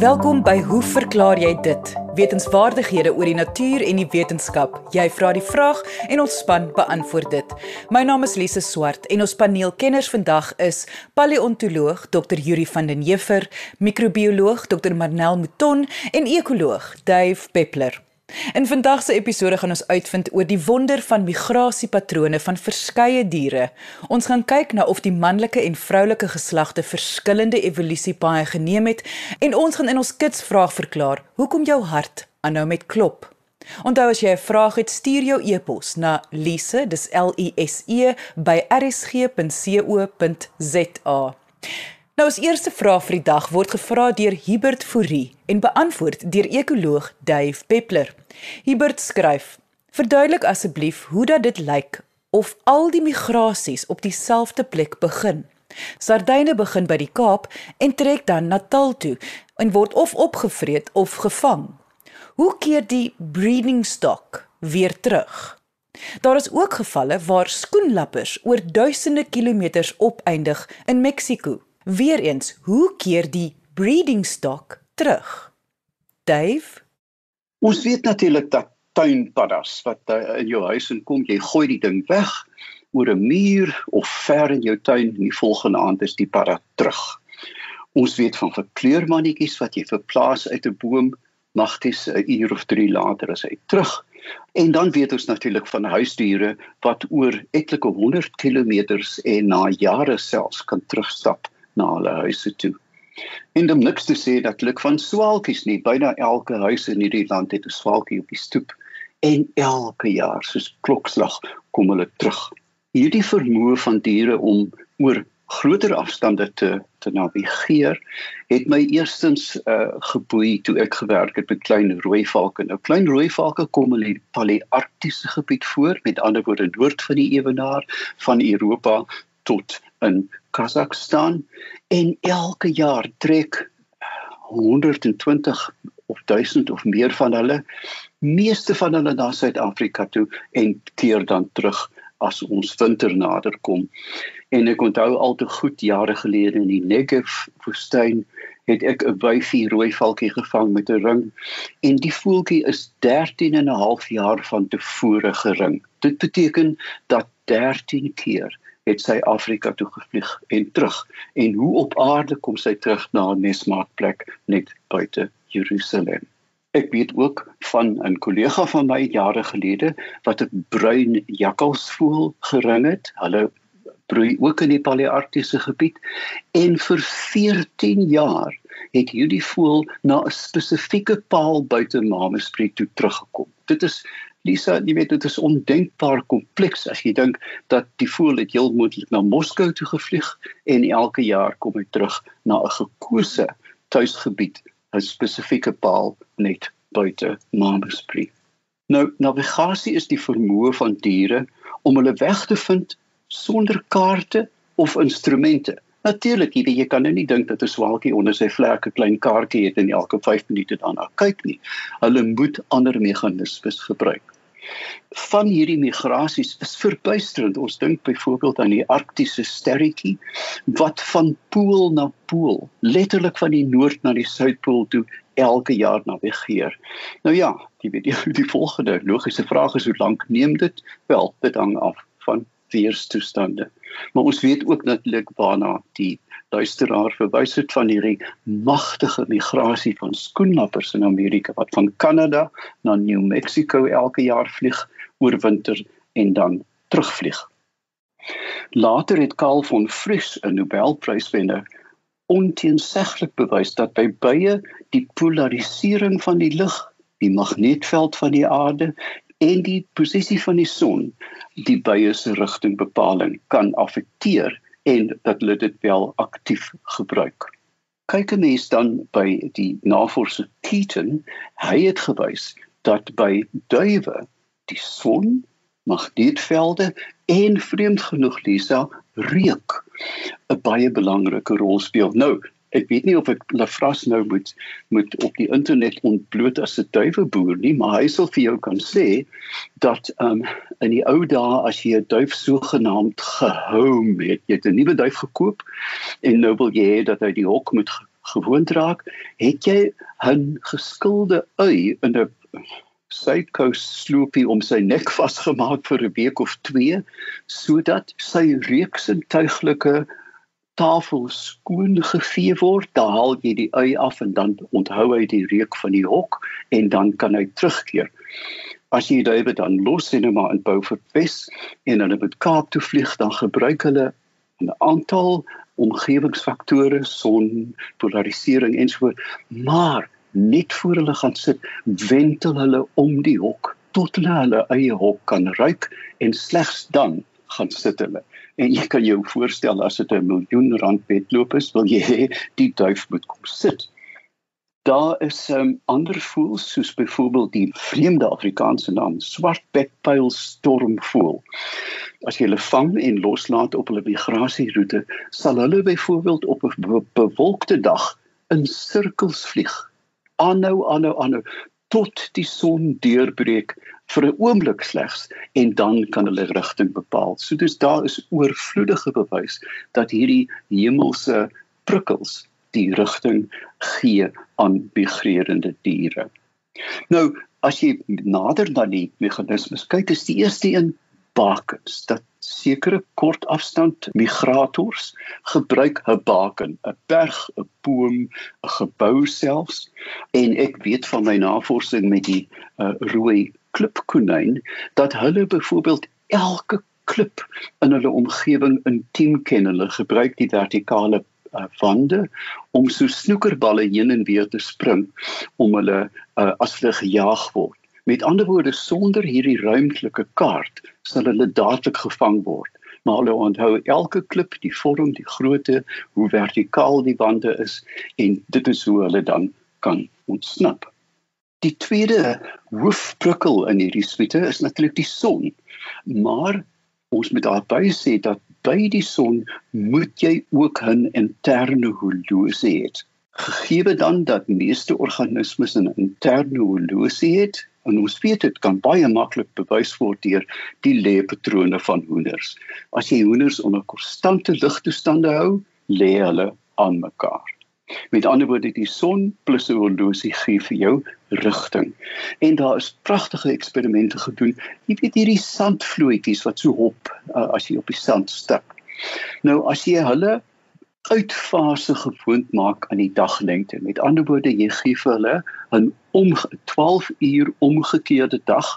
Welkom by Hoe verklaar jy dit? Wetenskapwaardighede oor die natuur en die wetenskap. Jy vra die vraag en ons span beantwoord dit. My naam is Lise Swart en ons paneelkenners vandag is paleontoloog Dr. Yuri van den Heever, microbioloog Dr. Marnel Mouton en ekoloog Dave Peppler. In vandag se episode gaan ons uitvind oor die wonder van migrasiepatrone van verskeie diere. Ons gaan kyk na of die manlike en vroulike geslagte verskillende evolusiepaaie geneem het en ons gaan in ons kits vraag verklaar hoekom jou hart aanhou met klop. Onthou as jy 'n vraag het, stuur jou e-pos na lise, dis L I S E by rsg.co.za. Nou ons eerste vraag vir die dag word gevra deur Hubert Fourie en beantwoord deur ekoloog Dave Peppler. Hubert skryf: "Verduidelik asseblief hoe dat dit lyk of al die migrasies op dieselfde plek begin. Sardyne begin by die Kaap en trek dan Natal toe en word of opgevreet of gevang. Hoe keer die breeding stock weer terug?" Daar is ook gevalle waar skoenlappers oor duisende kilometers opeindig in Mexiko. Weereens, hoe keer die breeding stock terug? Dave? Ons weet natuurlik dat tuinpaddas wat uh, in jou huis inkom, jy gooi die ding weg oor 'n muur of ver in jou tuin en die volgende aand is die padda terug. Ons weet van verkleurmannetjies wat jy verplaas uit 'n boom, nagties 'n uur of 3 later is hy terug. En dan weet ons natuurlik van huisdiere wat oor etlike 100 km en na jare selfs kan terugstap na hulle huise toe. En om niks te sê dat luk van swaalkies nie, byna elke huis in hierdie land het 'n swaalkie op die stoep en elke jaar soos klokslag kom hulle terug. Hierdie vermoë van diere om oor groter afstande te te navigeer het my eerstens uh, geboei toe ek gewerk het met klein rooi valke. Nou klein rooi valke kom in die palearktiese gebied voor, met ander woorde noord van die ewenaar van Europa tot in Kazakhstan en elke jaar trek 120 of 1000 of meer van hulle meeste van hulle na Suid-Afrika toe en keer dan terug as ons winter naderkom. En ek onthou al te goed jare gelede in die Negev woestyn het ek 'n wyfie rooi valkie gevang met 'n ring en die voeltjie is 13 en 'n half jaar van tevore gering. Dit beteken dat 13 keer het sy Afrika toe gevlieg en terug en hoe op aarde kom sy terug na 'n nesmaakplek net buite Jerusalem. Ek weet ook van 'n kollega van my jare gelede wat 'n bruin jakkalsvoël gering het. Hulle broei ook in die Palearktiese gebied en vir 14 jaar het hierdie voël na 'n spesifieke paal buite Mamesbury toe teruggekom. Dit is Lisa, jy weet dit is ondenkbaar kompleks as jy dink dat die voël het heel moontlik na Moskou toe gevlieg en elke jaar kom hy terug na 'n gekose tuisgebied, 'n spesifieke paal net buite Mamesbury. Nou, navigasie is die vermoë van diere om hulle weg te vind sonder kaarte of instrumente. Natuurlik, jy weet jy kan nou nie dink dat 'n swaalkie onder sy vlerke klein kaartjie het en elke 5 minute daarna kyk nie. Hulle moet ander meganismes gebruik. Van hierdie migrasies is verbuisterend. Ons dink byvoorbeeld aan die arktiese sterretjie wat van pool na pool, letterlik van die noord na die suidpool toe elke jaar navigeer. Nou ja, weet die, die volgende logiese vraag is hoe lank neem dit? Wel, dit hang af van weerstoestande. Maar ons weet ook natuurlik waarna die luisteraar verwys het van hierdie magtige migrasie van skoenlappers in Amerika wat van Kanada na New Mexico elke jaar vlieg oor winter en dan terugvlieg. Later het Karl von Frisch 'n Nobelpryswenner onteenseglik bewys dat by bye die polarisering van die lig, die magneetveld van die aarde en die posisie van die son die bye se rigtingbepaling kan affekteer en dat hulle dit wel aktief gebruik. Kyk 'n mens dan by die navorser Keaton, hy het gewys dat by duwe die son magneetvelde en vreemd genoeg Lisa reuk 'n baie belangrike rol speel. Nou, ek weet nie of ek Lafras nou moet moet op die internet ontbloot as 'n duiweboer nie, maar hy sal vir jou kan sê dat um in die ou dae as jy 'n duif sogenaamd gehou het, jy het 'n nuwe duif gekoop en nou wil jy hê dat hy die hok moet gewoond raak, het jy 'n geskilde ui in 'n suidkous sloopie om sy nek vasgemaak vir 'n week of 2 sodat sy reuksintuiglike tafel skoon gevee word, dan haal jy die ui af en dan onthou hy die reuk van die hok en dan kan hy terugkeer. As jy dit dan los in 'n maar in Beaufort Wes en hulle met Kaap toe vlieg, dan gebruik hulle 'n aantal omgewingsfaktore, son, polarisering ensovoorts, maar net voor hulle gaan sit, wentel hulle om die hok tot hulle hulle eie hok kan ruik en slegs dan gaan sit hulle. En jy kan jou voorstel as dit 'n miljoen rand wedloop is, wil jy hê die duif moet kom sit. Daar is um, ander voël soos byvoorbeeld die vreemde Afrikaanse naam swartbekpyl stormvoël. As jy hulle vang en loslaat op hulle migrasieroete, sal hulle byvoorbeeld op 'n bewolkte dag in sirkels vlieg. Aanhou, aanhou, aanhou tot die son deurbreek vir 'n oomblik slegs en dan kan hulle rigting bepaal. So dis daar is oorvloedige bewys dat hierdie hemelse prikkels die rigting gee aan migrerende diere. Nou, as jy nader na die meganismes kyk, is die eerste een bakens dat sekere kortafstand migrators gebruik 'n baken, 'n berg, 'n boom, 'n gebou selfs en ek weet van my navorsing met die uh, rooi klipkonyn dat hulle byvoorbeeld elke klip in hulle omgewing intiem ken. Hulle gebruik die vertikale uh, wande om so snoekerballe heen en weer te spring om hulle uh, as hulle gejaag word. Met ander woorde sonder hierdie ruimtelike kaart sal hulle dadelik gevang word. Maar hulle onthou elke klip, die vorm, die grootte, hoe vertikaal die wande is en dit is hoe hulle dan kan ontsnap. Die tweede hoofprikkel in hierdie suite is natuurlik die son. Maar ons moet daarby sê dat by die son moet jy ook 'n interne horlosie hê. Gegee dan dat meeste organismes 'n interne horlosie het, en ons weet dit kan baie maklik bewys word deur die leepatrone van hoenders. As jy hoenders onder konstante ligtoestande hou, lê hulle aan mekaar. Met ander woorde die son plus 'n horlosie gee vir jou rigting. En daar is pragtige eksperimente gedoen. Jy weet hierdie sandvloetjies wat so hop uh, as jy op die sand stap. Nou as jy hulle uitfase gewoond maak aan die daglengte. Met ander woorde jy gee vir hulle 'n om 12 uur omgekeerde dag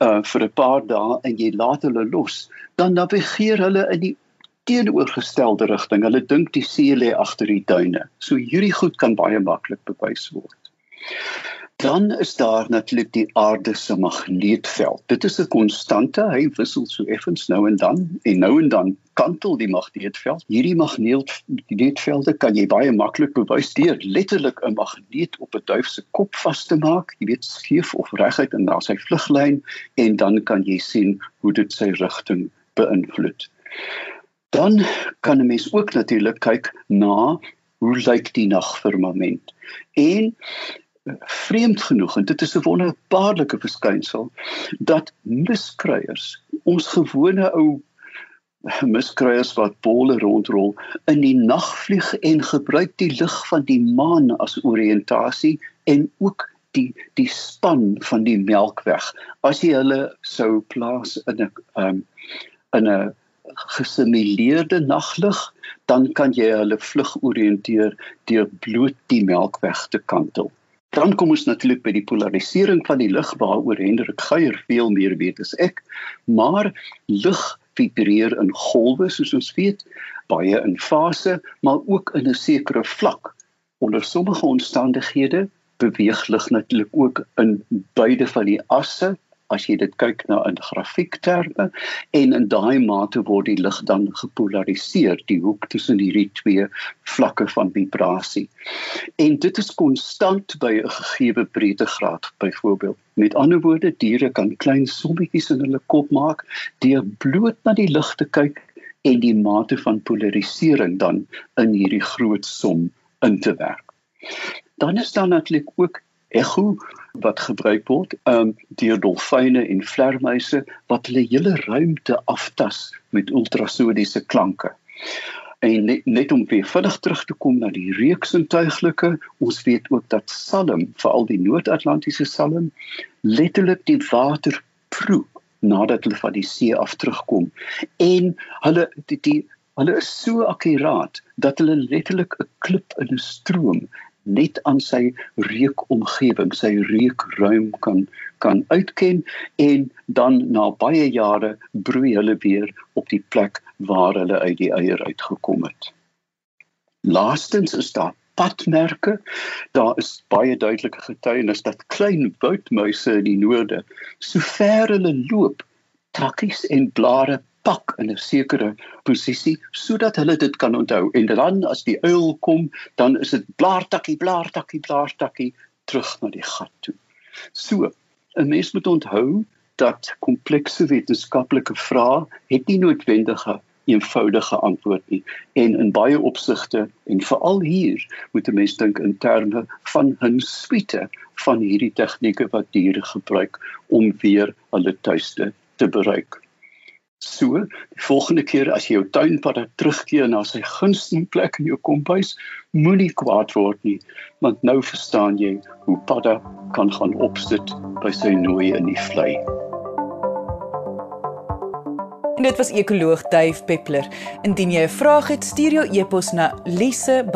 uh vir 'n paar dae en jy laat hulle los, dan navigeer hulle in die teenoorgestelde rigting. Hulle dink die see lê agter die duine. So hierdie goed kan baie maklik bewys word. Dan is daar natuurlik die aarde se magneetveld. Dit is 'n konstante, hy wissel so effens nou en dan en nou en dan kantel die magneetveld. Hierdie magneetvelde kan jy baie maklik bewys deur letterlik 'n magneet op 'n duif se kop vas te maak, jy weet skief of reguit en daar sy vluglyn en dan kan jy sien hoe dit sy rigting beïnvloed. Dan kan 'n mens ook natuurlik kyk na hoe lyk die nagfirmament. En vreemd genoeg en dit is 'n wonderbaarlike verskynsel dat miskruiers, ons gewone ou miskruiers wat bolle rondrol in die nag vlieg en gebruik die lig van die maan as oriëntasie en ook die die span van die melkweg as jy hulle sou plaas in 'n um, in 'n gesimuleerde naglig, dan kan jy hulle vlug oriënteer deur bloot die melkweg te kantel. Dan kom ons natuurlik by die polarisering van die lig waaroor Hendrik Geier veel meer weet as ek, maar lig vibreer in golwe soos ons weet, baie in fase, maar ook in 'n sekere vlak. Onder sommige omstandighede beweeg lig natuurlik ook in beide van die asse as jy dit kyk na in grafiekterme en in daai mate word die lig dan gepolariseer die hoek tussen hierdie twee vlakke van vibrasie. En dit is konstant by 'n gegeewe breedtegraad byvoorbeeld. Met ander woorde diere kan klein sommetjies in hulle kop maak deur bloot na die lig te kyk en die mate van polarisering dan in hierdie groot som in te werk. Dan is daar natuurlik ook ekho wat gebruik word um deur dolfyne en vlermuise wat hulle hele ruimte aftas met ultrasoniese klanke. En net, net om weer vinnig terug te kom na die reeksintuiglike, ons weet ook dat salm, veral die Noord-Atlantiese salm, letterlik die water proe nadat hulle van die see af terugkom. En hulle die, die hulle is so akkuraat dat hulle letterlik 'n klip in 'n stroom net aan sy reukomgewing, sy reukruim kan kan uitken en dan na baie jare broei hulle weer op die plek waar hulle uit die eier uitgekom het. Laastens is daar padmerke. Daar is baie duidelike getuienis dat klein woudmuise in die noorde, sover hulle loop, takkies en blare pak in 'n sekere posisie sodat hulle dit kan onthou en dan as die uil kom dan is dit blaartakkie blaartakkie blaartakkie terug na die gat toe. So, 'n mens moet onthou dat komplekse wetenskaplike vrae het nie noodwendige eenvoudige antwoord nie en in baie opsigte en veral hier moet 'n mens dink in terme van 'n suite van hierdie tegnieke wat diere gebruik om weer hulle tuiste te bereik. So, die volgende keer as jy jou tuinpad terugkeer na sy gunsteling plek in jou kombuis, moenie kwaad word nie, want nou verstaan jy hoe padda kan gaan opsit by sy nooi in die vlei. En dit was ekoloog Dave Peppler. Indien jy 'n vraag het, stuur jou e-pos na lise@rsg.co.za.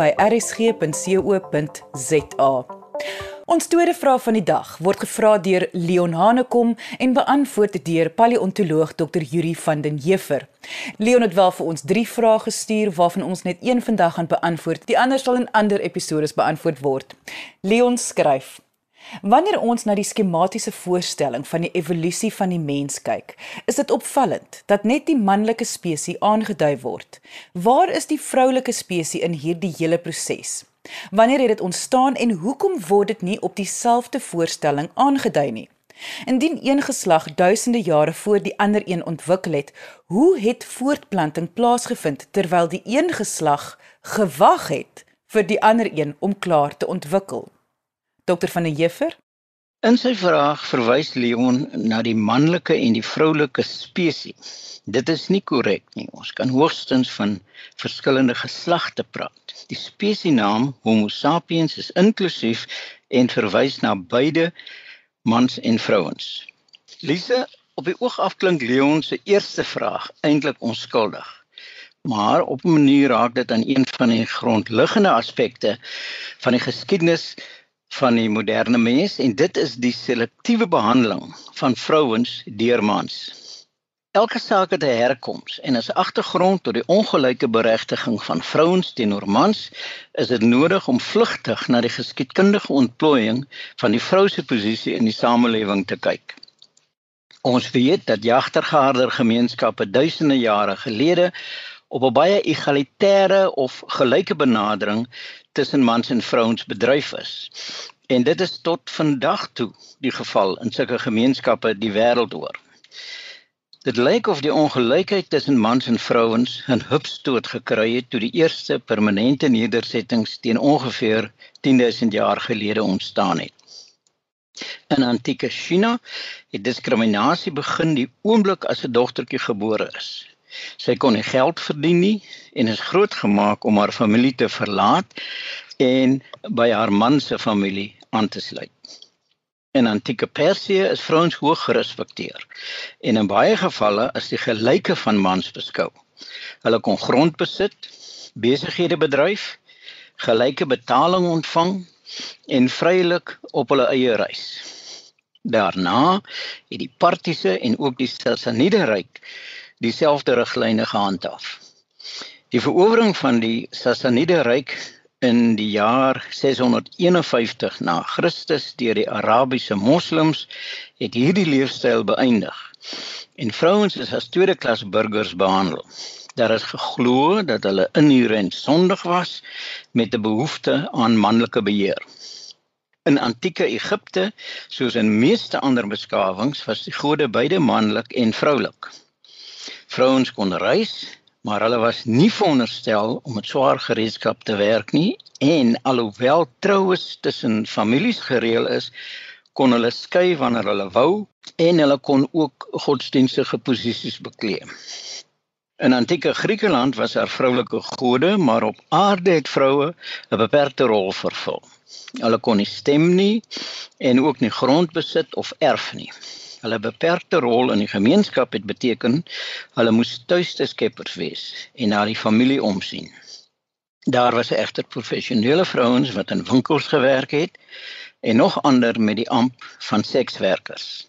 Ons tweede vraag van die dag word gevra deur Leon Hanekom en beantwoord deur paleontoloog Dr. Yuri van den Heever. Leon het wel vir ons 3 vrae gestuur waarvan ons net een vandag gaan beantwoord. Die ander sal in ander episode beantwoord word. Leon skryf: Wanneer ons na die skematiese voorstelling van die evolusie van die mens kyk, is dit opvallend dat net die manlike spesies aangedui word. Waar is die vroulike spesies in hierdie hele proses? Wanneer het dit ontstaan en hoekom word dit nie op dieselfde voorstelling aangedui nie? Indien een geslag duisende jare voor die ander een ontwikkel het, hoe het voortplanting plaasgevind terwyl die een geslag gewag het vir die ander een om klaar te ontwikkel? Dr van der Jeffer In sy vraag verwys Leon na die manlike en die vroulike spesies. Dit is nie korrek nie. Ons kan hoogstens van verskillende geslagte praat. Die spesiesnaam Homo sapiens is inklusief en verwys na beide mans en vrouens. Lise, op die oog af klink Leon se eerste vraag eintlik onskuldig. Maar op 'n manier raak dit aan een van die grondliggende aspekte van die geskiedenis van die moderne mens en dit is die selektiewe behandeling van vrouens deur mans. Elke saak het 'n herkoms en as agtergrond tot die ongelyke beregting van vrouens teenoor mans is dit nodig om vlugtig na die geskiedkundige ontplooiing van die vrou se posisie in die samelewing te kyk. Ons weet dat jagtergaarder gemeenskappe duisende jare gelede op 'n baie egalitaire of gelyke benadering tussen mans en vrouens bedryf is. En dit is tot vandag toe die geval in sulke gemeenskappe die wêreld oor. Dit lyk of die ongelykheid tussen mans en vrouens 'n hupstoot gekry het toe die eerste permanente nedersettings teen ongeveer 10000 jaar gelede ontstaan het. In antieke China het diskriminasie begin die oomblik as 'n dogtertjie gebore is. Sy kon nie geld verdien nie en is grootgemaak om haar familie te verlaat en by haar man se familie aan te sluit. In antieke Persië is vrouens hoog gerespekteer en in baie gevalle is die gelyke van mans beskou. Hulle kon grond besit, besighede bedryf, gelyke betaling ontvang en vrylik op hulle eie reis. Daarna het die Partiese en ook die Sassanide ryk dieselfde riglyne gehandhaaf. Die verowering van die Sassanide ryk in die jaar 651 na Christus deur die Arabiese moslems het hierdie leefstyl beëindig en vrouens is as tweede klas burgers behandel. Daar is geglo dat hulle inherent sondig was met 'n behoefte aan manlike beheer. In antieke Egipte, soos in meeste ander beskawings, was die gode beide manlik en vroulik. Vrouens kon reis, maar hulle was nie veronderstel om met swaar gereedskap te werk nie en alhoewel troues tussen families gereël is, kon hulle skei wanneer hulle wou en hulle kon ook godsdienstige posisies bekleed. In antieke Griekeland was daar vroulike gode, maar op aarde het vroue 'n beperkte rol vervul. Hulle kon nie stem nie en ook nie grond besit of erf nie. Hulle beperkte rol in die gemeenskap het beteken hulle moes tuiste skeppers wees en na die familie omsien. Daar was egter professionele vrouens wat in winkels gewerk het en nog ander met die amp van sekswerkers.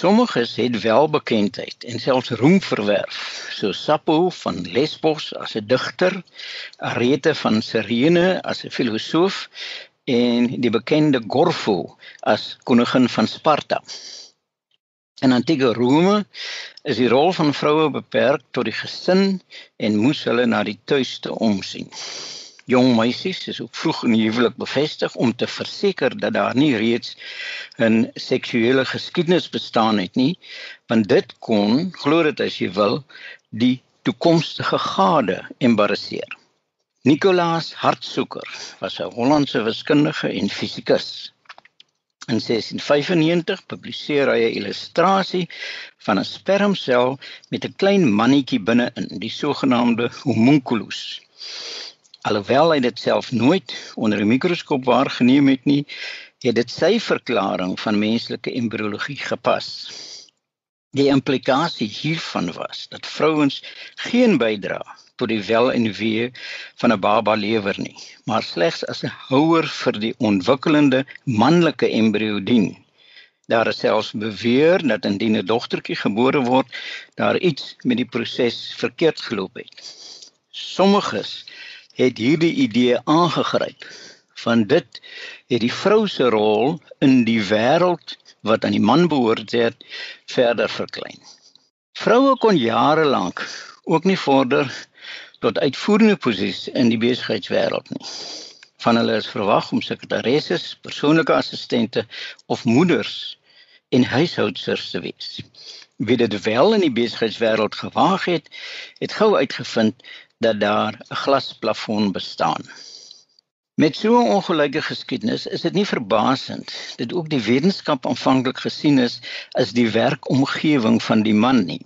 Sommiges het welbekendheid en selfs roem verwerf, so Sappho van Lesbos as 'n digter, Arete van Cyrene as 'n filosoof en die bekende Gorfo as koningin van Sparta. In antieke Rome is die rol van vroue beperk tot die gesin en moes hulle na die tuiste omsien. Jong meisies is ook vroeg in die huwelik bevestig om te verseker dat daar nie reeds 'n seksuele geskiedenis bestaan het nie, want dit kon, glo dit as jy wil, die toekomstige gade embarrasseer. Nicolaas Hartsoeker was 'n Hollandse wiskundige en fisikus. In 1695 publiseer hy 'n illustrasie van 'n spermsel met 'n klein mannetjie binne-in, die sogenaamde homunculus. Alhoewel hy dit self nooit onder 'n mikroskoop waargeneem het nie, het dit sy verklaring van menslike embriologie gepas. Die implikasie hiervan was dat vrouens geen bydrae tot die wel en wee van 'n baba lewer nie, maar slegs as 'n houer vir die ontwikkelende manlike embrio dien. Daar is selfs beweer dat indien 'n dogtertjie gebore word, daar iets met die proses verkeerd geloop het. Sommiges het hierdie idee aangegryp. Van dit het die vrou se rol in die wêreld wat aan die man behoort het, verder verklein. Vroue kon jare lank ook nie vorder tot uitvoerende posisies in die besigheidswêreld nie. Van hulle is verwag om sekretaresses, persoonlike assistente of moeders en huishoudsters te wees. Wie dit wel in die besigheidswêreld gewaag het, het gou uitgevind dat daar 'n glasplafon bestaan. Met so 'n ongelyke geskiedenis is dit nie verbasend dat ook die wetenskap aanvanklik gesien is as die werkomgewing van die man nie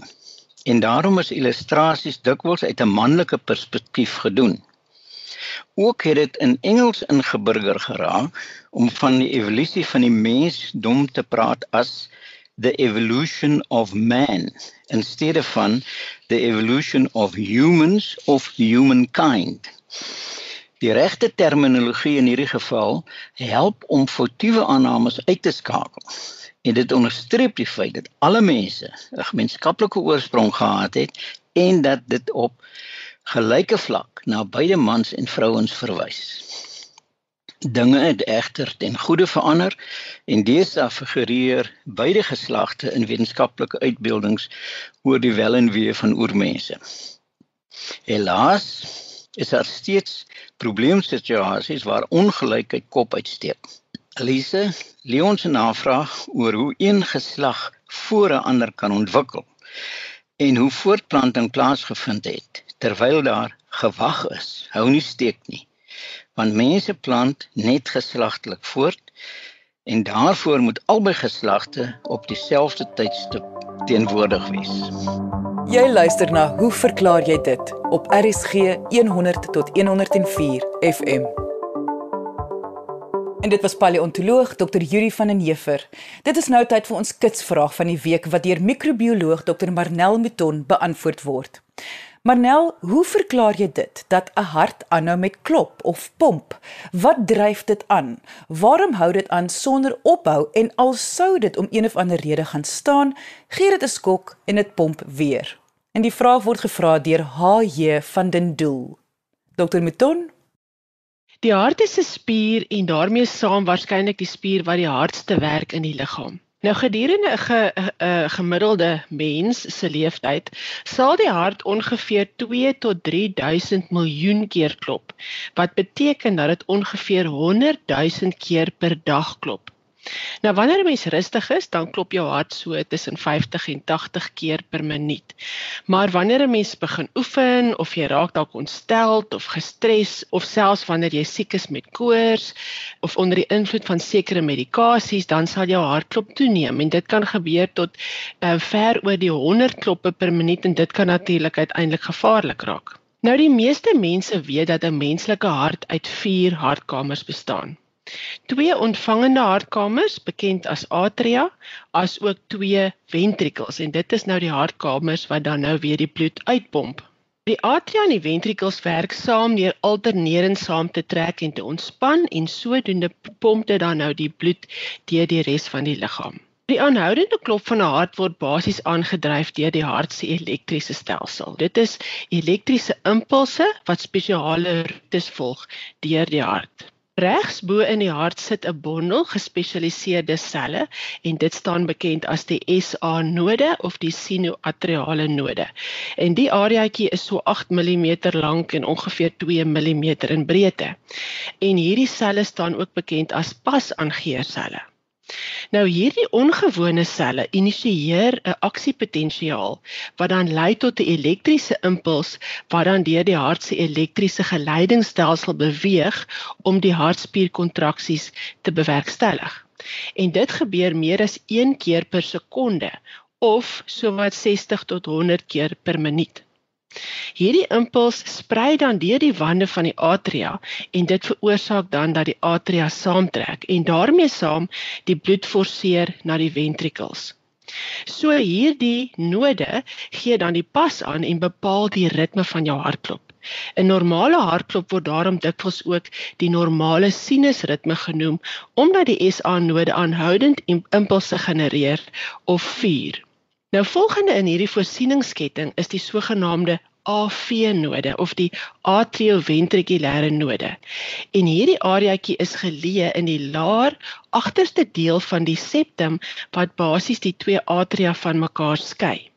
en daarom is illustrasies dikwels uit 'n manlike perspektief gedoen. Ook het dit in Engels ingeburger geraak om van die evolusie van die mens dom te praat as the evolution of man in steede van the evolution of humans of humankind. Die regte terminologie in hierdie geval help om foutiewe aannames uit te skakel en dit onderstreep die feit dat alle mense 'n gemeenskaplike oorsprong gehad het en dat dit op gelyke vlak na beide mans en vrouens verwys. Dinge het egter ten goeie verander en deesdae figureer beide geslagte in wetenskaplike uitbeeldings oor die wel en wee van oormense. Helaas is daar steeds probleemsituasies waar ongelykheid kop uitsteek. Elise, Leon se navraag oor hoe een geslag voor 'n ander kan ontwikkel en hoe voortplanting plaasgevind het terwyl daar gewag is, hou nie steek nie. Want mense plant net geslagtelik voort en daarvoor moet albei geslagte op dieselfde tydstip teenwoordig wees. Jy luister na Hoe verklaar jy dit op RSG 100 tot 104 FM. En dit was paleontoloog Dr. Yuri van den Heever. Dit is nou tyd vir ons kitsvraag van die week wat deur microbioloog Dr. Marnel Mouton beantwoord word. Marnel, hoe verklaar jy dit dat 'n hart aanhou met klop of pomp? Wat dryf dit aan? Waarom hou dit aan sonder ophou en al sou dit om een of ander rede gaan staan, gee dit 'n skok en dit pomp weer? En die vraag word gevra deur HJ van den Doel. Dr. Mouton, Die hart is 'n spier en daarmee saam waarskynlik die spier wat die hardste werk in die liggaam. Nou gedurende 'n ge, gemiddelde mens se lewensyd sal die hart ongeveer 2 tot 3000 miljoen keer klop, wat beteken dat dit ongeveer 100 000 keer per dag klop. Nou wanneer 'n mens rustig is, dan klop jou hart so tussen 50 en 80 keer per minuut. Maar wanneer 'n mens begin oefen of jy raak dalk ontsteld of gestres of selfs wanneer jy siek is met koors of onder die invloed van sekere medikasies, dan sal jou hartklop toeneem en dit kan gebeur tot uh, ver oor die 100 kloppe per minuut en dit kan natuurlik uiteindelik gevaarlik raak. Nou die meeste mense weet dat 'n menslike hart uit 4 hartkamers bestaan. Twee ontvangende hartkamers, bekend as atria, as ook twee ventrikels en dit is nou die hartkamers wat dan nou weer die bloed uitpomp. Die atria en die ventrikels werk saam deur alternerend saam te trek en te ontspan en sodoende pomp dit dan nou die bloed deur die res van die liggaam. Die aanhoudende klop van 'n hart word basies aangedryf deur die hart se elektriese stelsel. Dit is elektriese impulse wat spesiale roetes volg deur die hart. Regs bo in die hart sit 'n bondel gespesialiseerde selle en dit staan bekend as die SA node of die sinoatriale node. En die areaatjie is so 8 mm lank en ongeveer 2 mm in breedte. En hierdie selle staan ook bekend as pasaangeerselle. Nou hierdie ongewone selle initieer 'n aksiepotensiaal wat dan lei tot 'n elektriese impuls wat dan deur die hart se elektriese geleidingsstelsel beweeg om die hartspierkontraksies te bewerkstellig. En dit gebeur meer as 1 keer per sekonde of sowat 60 tot 100 keer per minuut. Hierdie impuls sprei dan deur die wande van die atria en dit veroorsaak dan dat die atria saamtrek en daarmee saam die bloed forceer na die ventrikels. So hierdie node gee dan die pas aan en bepaal die ritme van jou hartklop. 'n Normale hartklop word daarom dikwels ook die normale sinusritme genoem omdat die SA node aanhoudend impulse genereer of vuur. Nou volgende in hierdie voorsieningsketting is die sogenaamde AV node of die atrioventrikulêre node. En hierdie areaatjie is geleë in die laer agterste deel van die septum wat basies die twee atria van mekaar skei.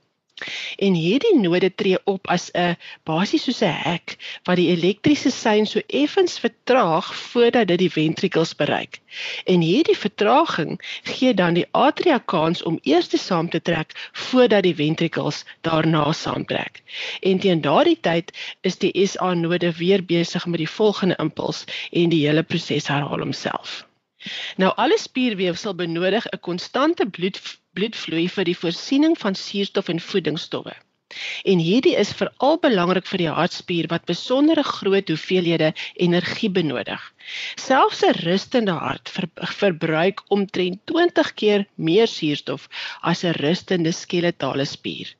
En hierdie node tree op as 'n basies soos 'n hek wat die elektriese sein so effens vertraag voordat dit die ventrikels bereik. En hierdie vertraging gee dan die atria kans om eers te saam te trek voordat die ventrikels daarna saamtrek. En teen daardie tyd is die SA node weer besig met die volgende impuls en die hele proses herhaal homself. Nou alle spierweefsel benodig 'n konstante bloed bloedvloei vir die voorsiening van suurstof en voedingsstowwe. En hierdie is veral belangrik vir die hartspier wat besondere groot hoeveelhede energie benodig. Selfs 'n rustende hart ver, verbruik omtrent 20 keer meer suurstof as 'n rustende skeletale spier.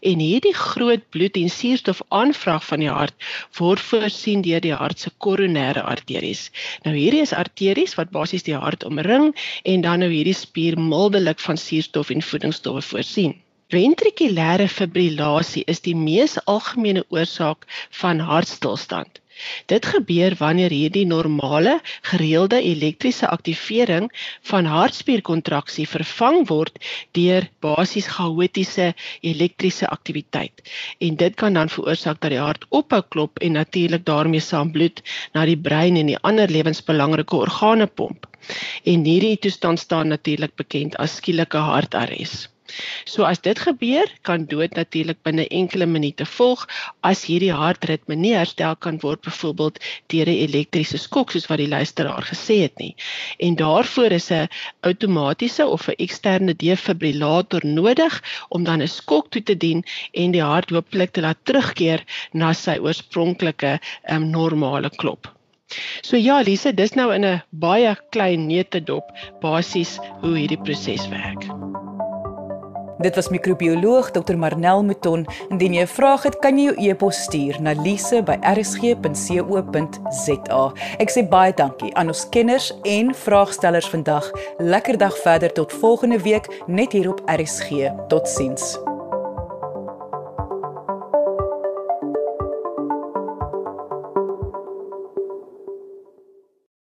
En hierdie groot bloed en suurstof aanvraag van die hart word voorsien deur die hart se koronêre arteries. Nou hierdie is arteries wat basies die hart omring en dan nou hierdie spier mildelik van suurstof en voedingsstowwe voorsien. Ventrikulêre fibrillasie is die mees algemene oorsaak van hartstilstand. Dit gebeur wanneer hierdie normale, gereelde elektriese aktivering van hartspierkontraksie vervang word deur basies chaotiese elektriese aktiwiteit. En dit kan dan veroorsaak dat die hart ophou klop en natuurlik daarmee saam bloed na die brein en die ander lewensbelangrike organe pomp. En hierdie toestand staan natuurlik bekend as skielike hartares. So as dit gebeur, kan dood natuurlik binne enkele minute volg as hierdie hartritme nie herstel kan word byvoorbeeld deur 'n elektriese skok soos wat die luisteraar gesê het nie. En daarvoor is 'n outomatiese of 'n eksterne defibrillator nodig om dan 'n skok toe te dien en die hart hopelik te laat terugkeer na sy oorspronklike um, normale klop. So ja, Lise, dis nou in 'n baie klein neutedop basies hoe hierdie proses werk. Dit was microbioloog Dr Marnel Mouton. Indien jy 'n vraag het, kan jy jou e-pos stuur na lise@rsg.co.za. Ek sê baie dankie aan ons kenners en vraagstellers vandag. Lekker dag verder tot volgende week net hier op RSG. Totsiens.